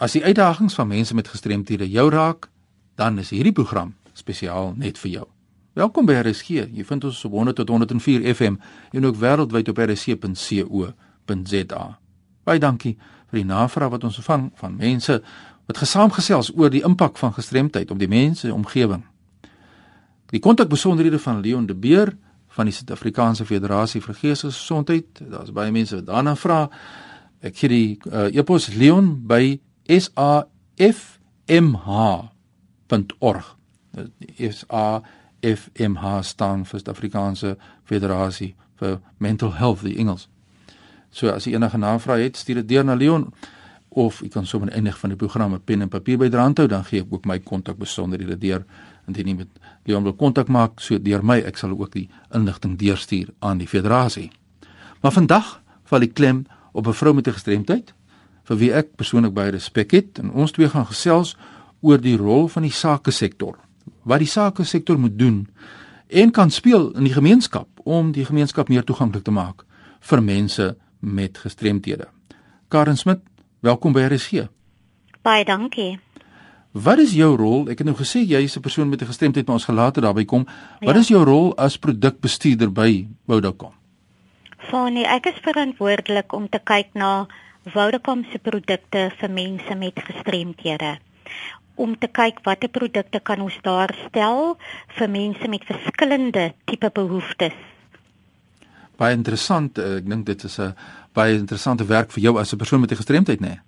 As die uitdagings van mense met gestremthede jou raak, dan is hierdie program spesiaal net vir jou. Welkom by RSG. Jy vind ons op 100 tot 104 FM en ook wêreldwyd op rsc.co.za. Baie dankie vir die navraag wat ons ontvang van mense wat gesaamgesels oor die impak van gestremdheid op die mense se omgewing. Die kontakbesonderhede van Leon de Beer van die Suid-Afrikaanse Federasie vir Geestesgesondheid. Daar's baie mense wat daarna vra. Ek gee die uh, e-pos Leon by safmh.org. Is a FMH staan vir Suid-Afrikaanse Federasie vir Mental Health die Engels. So as jy enige navrae het, stuur dit deur na Leon of jy kan sommer eindig van die programme pen en papier bydraand hou, dan gee ek ook my kontakbesonderhede deur indien jy met Leon wil kontak maak, so deur my, ek sal ook die inligting deurstuur aan die federasie. Maar vandag val die klem op 'n vrou met 'n gestremdheid vir wie ek persoonlik baie respek het en ons twee gaan gesels oor die rol van die sake sektor. Wat die sake sektor moet doen en kan speel in die gemeenskap om die gemeenskap meer toeganklik te maak vir mense met gestremthede. Karen Smit, welkom by RSG. Baie dankie. Wat is jou rol? Ek het nou gesê jy is 'n persoon met 'n gestremdheid, maar ons gaan later daarby kom. Wat ja. is jou rol as produkbestuurder by Vodacom? Fanie, ek is verantwoordelik om te kyk na Vodacom se produkte vir mense met gestremthede. Om te kyk watter produkte kan ons daar stel vir mense met verskillende tipe behoeftes. Baie interessant. Ek dink dit is 'n baie interessante werk vir jou as 'n persoon met 'n gestremdheid, né? Nee?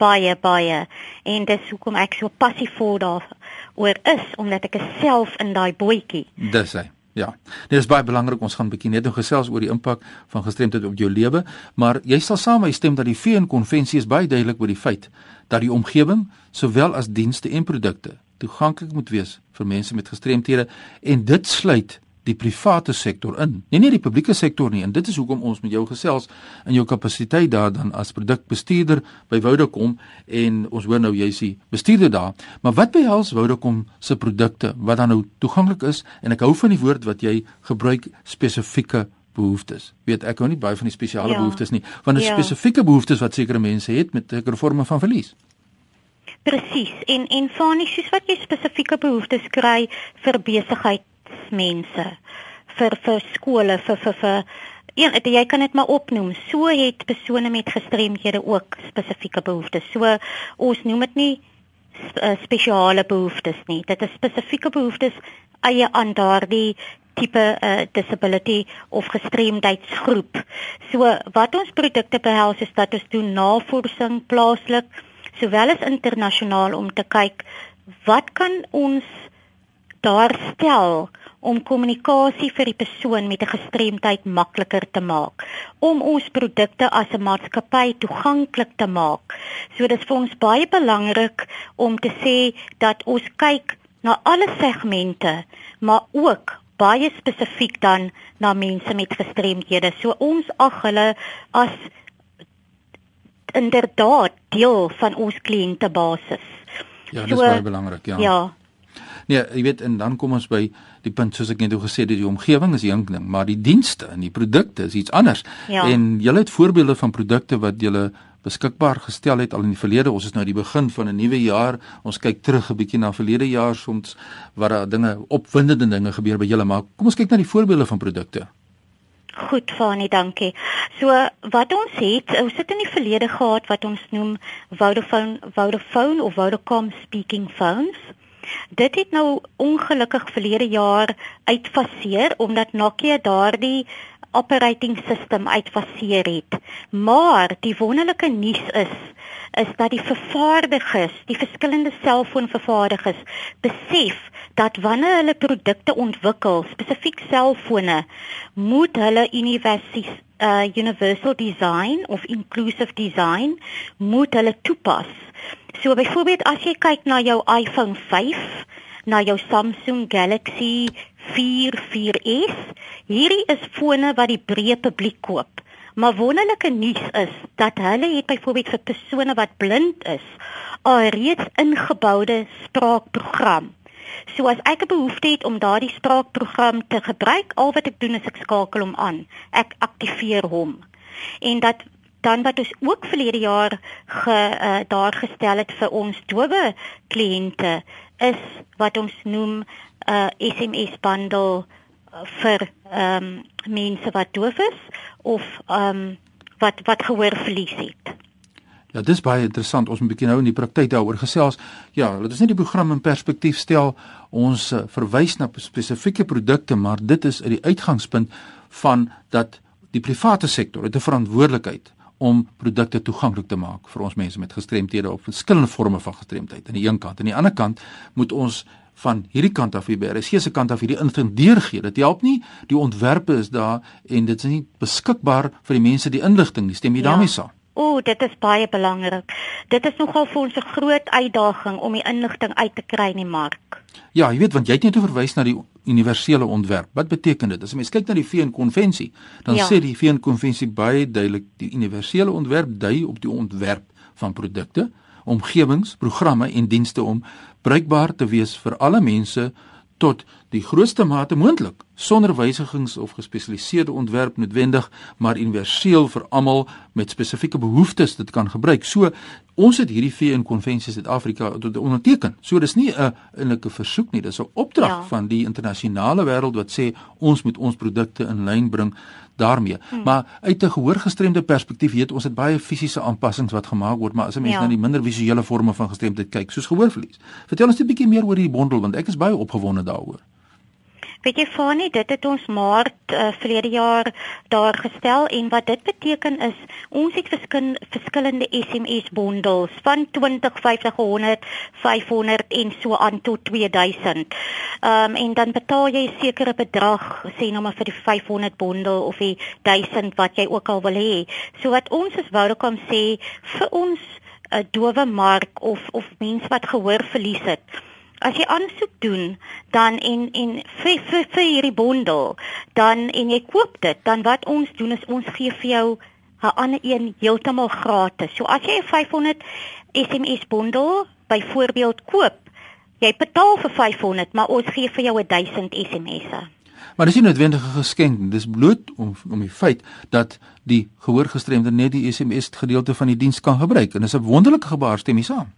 baie baie en dis hoekom ek so passief voor daaroor is omdat ek self in daai bootjie. Dis hy. Ja. Dit is baie belangrik ons gaan 'n bietjie net nou gesels oor die impak van gestremdheid op jou lewe, maar jy sal saam my stem dat die VN konvensie is baie duidelik oor die feit dat die omgewing sowel as dienste en produkte toeganklik moet wees vir mense met gestremthede en dit sluit die private sektor in. Nie net die publieke sektor nie en dit is hoekom ons met jou gesels in jou kapasiteit daar dan as produkbestuurder by Vodacom en ons hoor nou jy's die bestuurder daar. Maar wat behels Vodacom se produkte wat dan nou toeganklik is en ek hou van die woord wat jy gebruik spesifieke behoeftes. Weet ek hou nie baie van die spesiale ja. behoeftes nie, want dit is ja. spesifieke behoeftes wat sekere mense het met sekere forme van verlies. Presies. En en van die soos wat jy spesifieke behoeftes kry vir besigheid mense vir vir skole vir vir vir een jy kan dit maar opnoem. So het persone met gestremdhede ook spesifieke behoeftes. So ons noem dit nie uh, spesiale behoeftes nie. Dit is spesifieke behoeftes eie aan daardie tipe uh, disability of gestremdheidsgroep. So wat ons produkte behels is dat ons doen navorsing plaaslik sowel as internasionaal om te kyk wat kan ons daar stel om kommunikasie vir die persoon met 'n gestremdheid makliker te maak, om ons produkte as 'n maatskappy toeganklik te maak. So dit is vir ons baie belangrik om te sê dat ons kyk na alle segmente, maar ook baie spesifiek dan na mense met gestremdhede. So ons ag hulle as inderdaad deel van ons kliëntebasis. Ja, dis so, baie belangrik, ja. Ja. Nee, jy weet en dan kom ons by die punt soos ek net o gesê het, die omgewing is een ding, maar die dienste en die produkte is iets anders. Ja. En jy het voorbeelde van produkte wat jy beskikbaar gestel het al in die verlede. Ons is nou die begin van 'n nuwe jaar. Ons kyk terug 'n bietjie na verlede jaar soms wat daar dinge opwindende dinge gebeur by julle, maar kom ons kyk na die voorbeelde van produkte. Goed, Fani, dankie. So wat ons het, ons het in die verlede gehad wat ons noem Vodafone Vodafone of Vodacom speaking phones. Dit het nou ongelukkig verlede jaar uitfaseer omdat Nokia daardie operating system uitfaseer het. Maar die wonderlike nuus is is dat die vervaardigers, die verskillende selfoonvervaardigers besef dat wanneer hulle produkte ontwikkel, spesifiek selfone, moet hulle universiteit uh universal design of inclusive design moet hulle toepas So byvoorbeeld as jy kyk na jou iPhone 5, na jou Samsung Galaxy 4 4S, hierdie is fone wat die breë publiek koop. Maar wonderlike nuus is dat hulle het byvoorbeeld vir persone wat blind is, 'n reeds ingeboude spraakprogram. So as ek 'n behoefte het om daardie spraakprogram te gebruik, al wat ek doen is ek skakel hom aan. Ek aktiveer hom. En dat dan wat ons ook verlede jaar ge uh, daar gestel het vir ons dowe kliënte is wat ons noem 'n uh, SMS bundle vir ehm um, mense wat doof is of ehm um, wat wat gehoorverlies het. Ja, dis baie interessant. Ons moet 'n bietjie nou in die praktyk daaroor gesels. Ja, dit is net die program in perspektief stel. Ons verwys na spesifieke produkte, maar dit is uit die uitgangspunt van dat die private sektor het 'n verantwoordelikheid om produkte toeganklik te maak vir ons mense met gestremthede op verskillende forme van gestremdheid. Aan die een kant, aan die ander kant moet ons van hierdie kant af hier by RSG se kant af hierdie inligting deurgee. Dit help nie die ontwerpe is daar en dit is nie beskikbaar vir die mense die inligting nie. Stem jy ja. daarmee saam? O, dit is baie belangrik. Dit is nogal vir ons 'n groot uitdaging om die inligting uit te kry in die mark. Ja, jy weet want jy het net verwys na die universele ontwerp. Wat beteken dit? As jy mens kyk na die VN konvensie, dan ja. sê die VN konvensie baie duidelik die universele ontwerp dui op die ontwerp van produkte, omgewings, programme en dienste om bruikbaar te wees vir alle mense tot die grootste mate moontlik sonder wysigings of gespesialiseerde ontwerp noodwendig maar universeel vir almal met spesifieke behoeftes dit kan gebruik. So ons het hierdie VN konvensie Suid-Afrika onderteken. So dis nie 'n inlike versoek nie, dis 'n opdrag ja. van die internasionale wêreld wat sê ons moet ons produkte in lyn bring daarmee. Hmm. Maar uit 'n gehoorgestremde perspektief weet ons dit baie fisiese aanpassings wat gemaak word, maar as 'n mens ja. na die minder visuele forme van gestremdheid kyk, soos gehoorverlies. Vertel ons 'n bietjie meer oor hierdie bondel want ek is baie opgewonde daaroor. Weet jy Fani, dit het ons maart uh, verlede jaar daar gestel en wat dit beteken is ons het verskyn, verskillende SMS bondels van 20, 50, 100, 500 en so aan tot 2000. Ehm um, en dan betaal jy 'n sekere bedrag, sê nou maar vir die 500 bondel of die 1000 wat jy ook al wil hê. So wat ons as Vodacom sê vir ons 'n uh, dowe mark of of mense wat gehoor verlies het as jy aansoek doen dan en en vir vir, vir hierdie bondel dan en jy koop dit dan wat ons doen is ons gee vir jou 'n ander een heeltemal gratis. So as jy 'n 500 SMS bondel byvoorbeeld koop, jy betaal vir 500, maar ons gee vir jou 'n 1000 SMS'e. Maar dis nie noodwendig 'n geskenk, dis bloot om om die feit dat die gehoorgestremde net die SMS gedeelte van die diens kan gebruik en dis 'n wonderlike gebaar stem jy saam.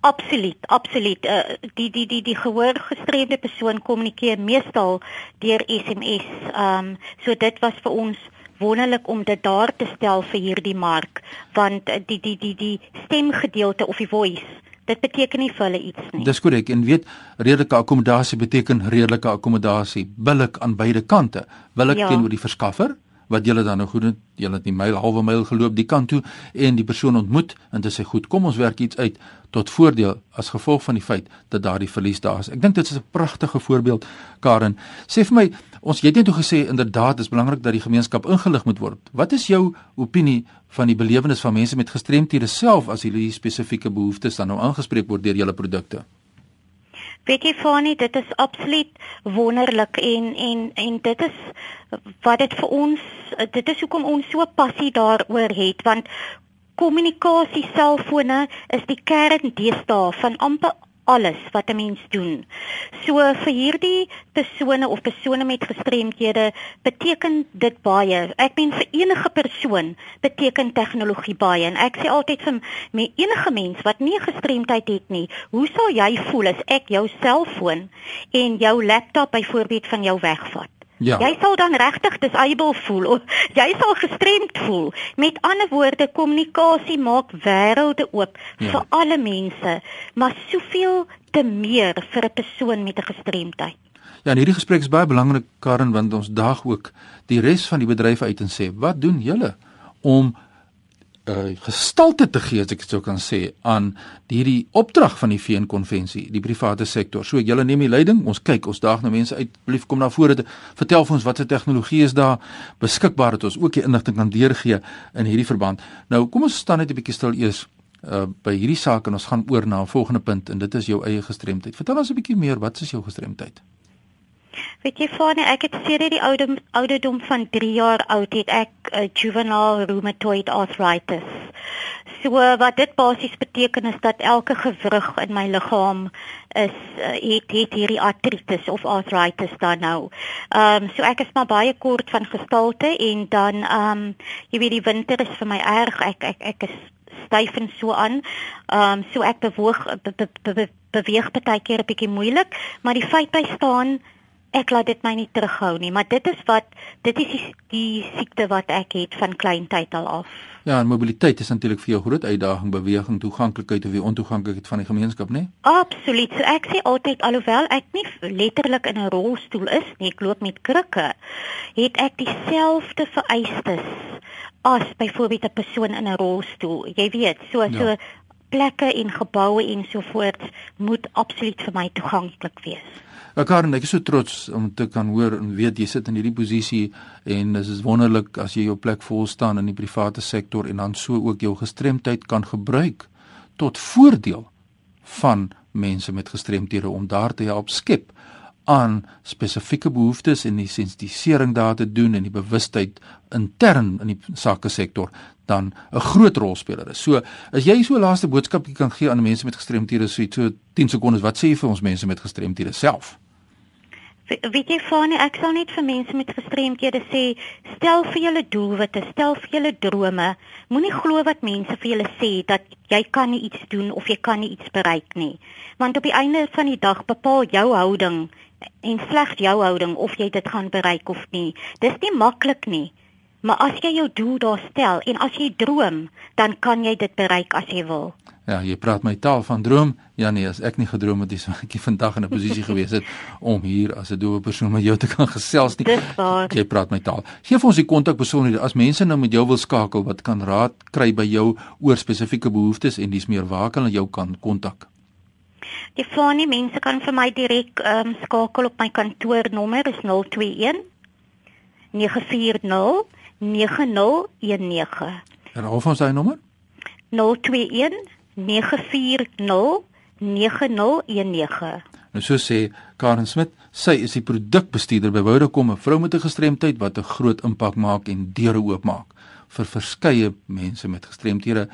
Absoluut, absoluut. Uh, die die die die gehoorgestremde persoon kommunikeer meestal deur SMS. Ehm um, so dit was vir ons wonderlik om dit daar te stel vir hierdie mark want die die die die stemgedeelte of die voice dit beteken nie vir hulle iets nie. Dis korrek en weet redelike akkommodasie beteken redelike akkommodasie billik aan beide kante. Billik ja. teenoor die verskaffer wat julle dan nou goed het, julle het die myl halwe myl geloop die kant toe en die persoon ontmoet en dit sê goed, kom ons werk iets uit tot voordeel as gevolg van die feit dat daardie verlies daar is. Ek dink dit is 'n pragtige voorbeeld Karen. Sê vir my, ons jy het net gesê inderdaad dis belangrik dat die gemeenskap ingelig moet word. Wat is jou opinie van die belewenis van mense met gestremthede self as hulle spesifieke behoeftes dan nou aangespreek word deur julle produkte? Weet jy Fani, dit is absoluut wonderlik en en en dit is wat dit vir ons dit is hoekom ons so passie daaroor het want kommunikasie selfone is die kern deesdae van amper alles wat 'n mens doen. So vir hierdie persone of persone met gestremthede beteken dit baie. Ek meen vir enige persoon beteken tegnologie baie en ek sê altyd vir me enige mens wat nie gestremdheid het nie, hoe sal jy voel as ek jou selfoon en jou laptop byvoorbeeld van jou wegvat? Ja. Jy sal dan regtig disable voel of jy sal gestremd voel. Met ander woorde, kommunikasie maak wêrelde oop ja. vir alle mense, maar soveel te meer vir 'n persoon met 'n gestremdheid. Ja, en hierdie gesprek is baie belangrik Karen want ons daag ook die res van die bedryf uit en sê, wat doen julle om uh, gestalte te gee as ek dit sou kan sê aan hierdie opdrag van die VN konvensie die private sektor. So julle neem die leiding. Ons kyk, ons daag nou mense uit. Blief kom na vore te vertel vir ons wat se tegnologie is daar beskikbaar dat ons ook die inligting kan deurgee in hierdie verband. Nou kom ons staan net 'n bietjie stil eers uh by hierdie saak en ons gaan oor na 'n volgende punt en dit is jou eie gestremdheid. Vertel ons 'n bietjie meer, wat is jou gestremdheid? Weet jy Fanie, ek het sedert die ouderdom ouderdom van 3 jaar oud het ek uh, juvenile rheumatoid arthritis. So wat dit basies beteken is dat elke gewrig in my liggaam is uh, het het hierdie artritis of arthritis dan nou. Ehm um, so ek is maar baie kort van gestalte en dan ehm um, jy weet die winter is vir my erg. Ek ek ek is styf en so aan. Ehm um, so ek bewoog be, be, be, be, beweeg baie keer 'n bietjie moeilik, maar die feit by staan ek laat dit my nie terughou nie, maar dit is wat dit is die, die siekte wat ek het van kleintyd al af. Ja, en mobiliteit is natuurlik vir jou groot uitdaging, beweging, toeganklikheid of die ontoeganklikheid van die gemeenskap, né? Absoluut. So ek sê altyd alhoewel ek nie letterlik in 'n rolstoel is nie, ek loop met krikke, het ek dieselfde vereistes as byvoorbeeld 'n persoon in 'n rolstoel. Jy weet, so ja. so plekke en geboue en so voort moet absoluut vir my toeganklik wees. Ja Karen, ek is so trots om te kan hoor en weet jy sit in hierdie posisie en dit is wonderlik as jy jou plek vol staan in die private sektor en dan so ook jou gestremdheid kan gebruik tot voordeel van mense met gestremthede om daar te help skep aan spesifieke behoeftes en die sensitisering daar te doen en die bewustheid intern in die sake sektor dan 'n groot rolspeler is. So, as jy so 'n laaste boodskap kan gee aan mense met gestremthede so so 10 sekondes, wat sê jy vir ons mense met gestremthede self? weet jy Fanie, ek sal net vir mense met gestremdhede sê, stel vir julle doelwitte, stel vir julle drome. Moenie glo wat mense vir julle sê dat jy kan nie iets doen of jy kan nie iets bereik nie. Want op die einde van die dag bepaal jou houding en slegs jou houding of jy dit gaan bereik of nie. Dis nie maklik nie. Maar as jy jou doel daar stel en as jy droom, dan kan jy dit bereik as jy wil. Ja, jy praat my taal van droom. Ja nee, as ek nie gedroom het dis ek vandag in 'n posisie gewees het om hier as 'n doewe persoon met jou te kan gesels nie. Jy praat my taal. Geef ons die kontak besonderhede as mense nou met jou wil skakel, wat kan raad kry by jou oor spesifieke behoeftes en dis meer waar kan hulle jou kan kontak? Die fanie mense kan vir my direk ehm um, skakel op my kantoornommer is 021 940 9019. En hoe van sy nommer? 021 0919. Nou so sê Karen Smit, sy is die produkbestuurder by Vodacom, 'n vrou met 'n gestremdheid wat 'n groot impak maak en deure oopmaak vir verskeie mense met gestremthede.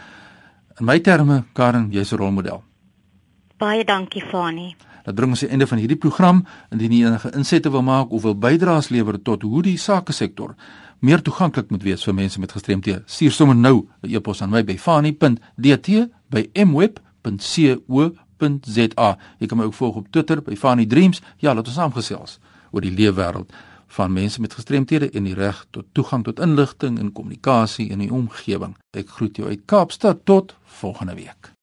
In my terme, Karen, jy's 'n rolmodel. Baie dankie, Fani. Dat bring ons aan die einde van hierdie program. Indien jy enige insette wil maak of wil bydraes lewer tot hoe die sake sektor meer toeganklik moet wees vir mense met gestremthede, stuur sommer nou 'n e-pos aan my by fani.dt by mweb.co.za. Jy kan my ook volg op Twitter by Fanny Dreams. Ja, laat ons saamgesels oor die leefwêreld van mense met gestremthede en die reg tot toegang tot inligting en kommunikasie in die omgewing. Ek groet jou uit Kaapstad tot volgende week.